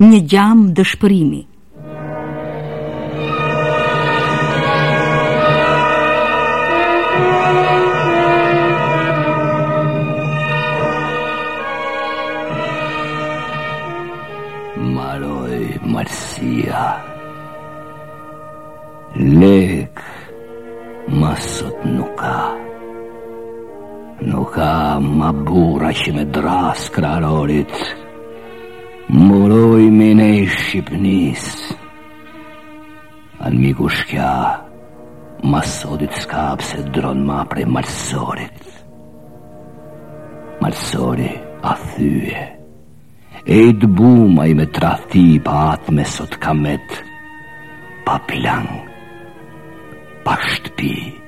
Një gjamë dëshpërimi. Maroi Malsia. Lekë ma sot nuk ka Nuk ka ma burra që me drrasë krahrorit Mburojë me i nej Shqipnisë Anmiku shkja Ma sodit s'ka pse dron ma prej malsorit Malsori a thye E i dëbum ai me trathti pa atme sot ka met Pa plang Pa shtëpi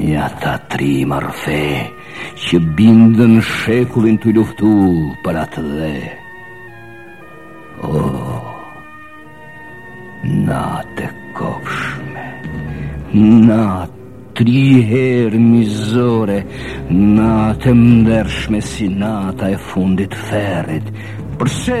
Nj'ata trima rrfe që bindën shekullin tu luftu për atdhe. O, natë e kobshme, natë tri herë mizore, natë e mndershme si nata e fundit ferrit. Përse?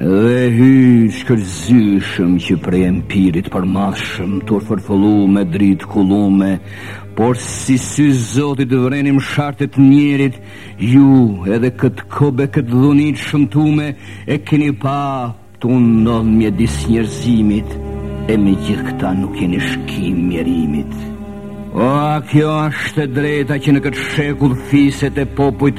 Dhe hyj shkëlzyshëm që prej empirit përmallshëm Tuj fërfëllu me dritë kullume Porsi sy zotit vreni m'sharte t'njerit Ju edhe këtë kob e këtë dhuni t'shëmtume E keni pa tu ndodh mjedis njerëzimit E megjithëkëta nuk jeni shkim mjerimit O, a kjo ashtë e drejta që në këtë shekull fiset e popujt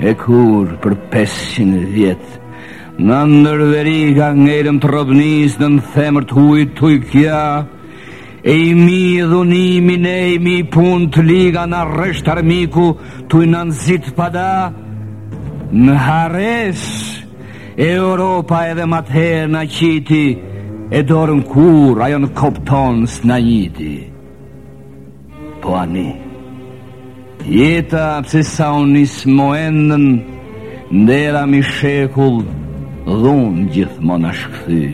E kur për 500 vjet Na ndër veriga ngelëm të robnisë Nën themër të huj tuj kja E i mij dhuni, mni e i mij punë të liga Na rresht armiku tuj na nzit pa da Në harresë Europa edhe m'atëherë na qiti E dorën kurrë ajo në kob tonë s'na njiti Po ani! Jeta pse sa u nis me u endun, ndera mi shekull, dhunë gjithmonë ash kthy.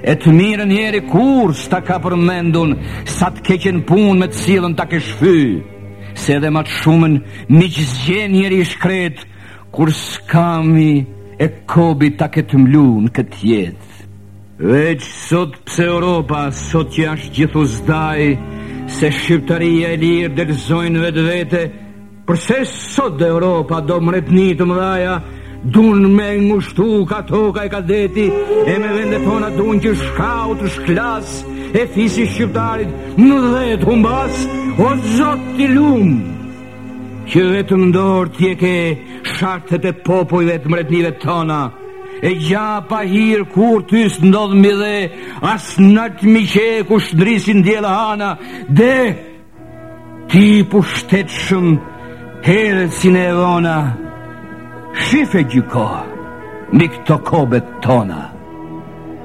E të mirën njeri kurrë s'ta ka përmendun, sa të keqen punë me të cilën ta kesh fy, se edhe ma të shumën, miq s'gjen njeri i shkretë, kur skami e kobi ta ketë mlu në këtë jetë. Veç sot pse Europa, sot që ashtë gjithë uzdaja, se Shqiptaria e lirë del e zojë n'vetvete, përse sot de Europa do mretni të mëdhaja, dun me ngushtu kah toka e kah deti, e me vende tona dun që shkau të shklasë, e fisi i Shqiptarit në dhe të humbasë, o zot ti lum, që vetëm m'dorë ti i ke shartet e popujve të mretnive tona, E gja pa hiri kurr ty s'ndodh mi dhe As nalt mi qell ku shndrisin diell e hana Deh Ti pushtetshëm herët si në e vona Shif e gjyko Në këto kobet tona